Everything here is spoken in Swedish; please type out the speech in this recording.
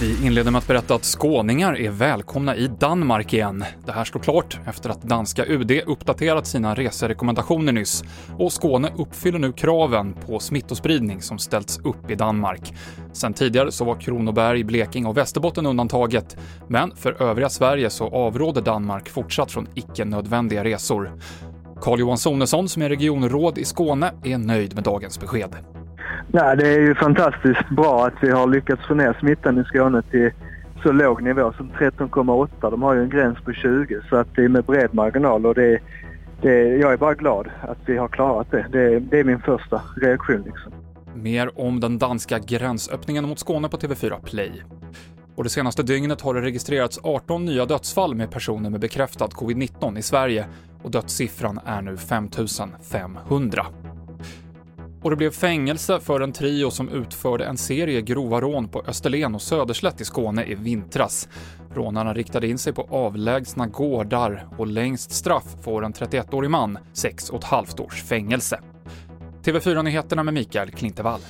Vi inleder med att berätta att skåningar är välkomna i Danmark igen. Det här står klart efter att danska UD uppdaterat sina reserekommendationer nyss och Skåne uppfyller nu kraven på smittospridning som ställts upp i Danmark. Sen tidigare så var Kronoberg, Blekinge och Västerbotten undantaget, men för övriga Sverige så avråder Danmark fortsatt från icke-nödvändiga resor. Carl-Johan Sonesson, som är regionråd i Skåne, är nöjd med dagens besked. Nej, det är ju fantastiskt bra att vi har lyckats få ner smittan i Skåne till så låg nivå som 13,8. De har ju en gräns på 20 så att det är med bred marginal och det, det, jag är bara glad att vi har klarat det. Det, det är min första reaktion liksom. Mer om den danska gränsöppningen mot Skåne på TV4 Play. Och det senaste dygnet har det registrerats 18 nya dödsfall med personer med bekräftad covid-19 i Sverige och dödssiffran är nu 5500. Och det blev fängelse för en trio som utförde en serie grova rån på Österlen och Söderslätt i Skåne i vintras. Rånarna riktade in sig på avlägsna gårdar och längst straff får en 31-årig man 6,5 års fängelse. TV4-nyheterna med Mikael Klintevall.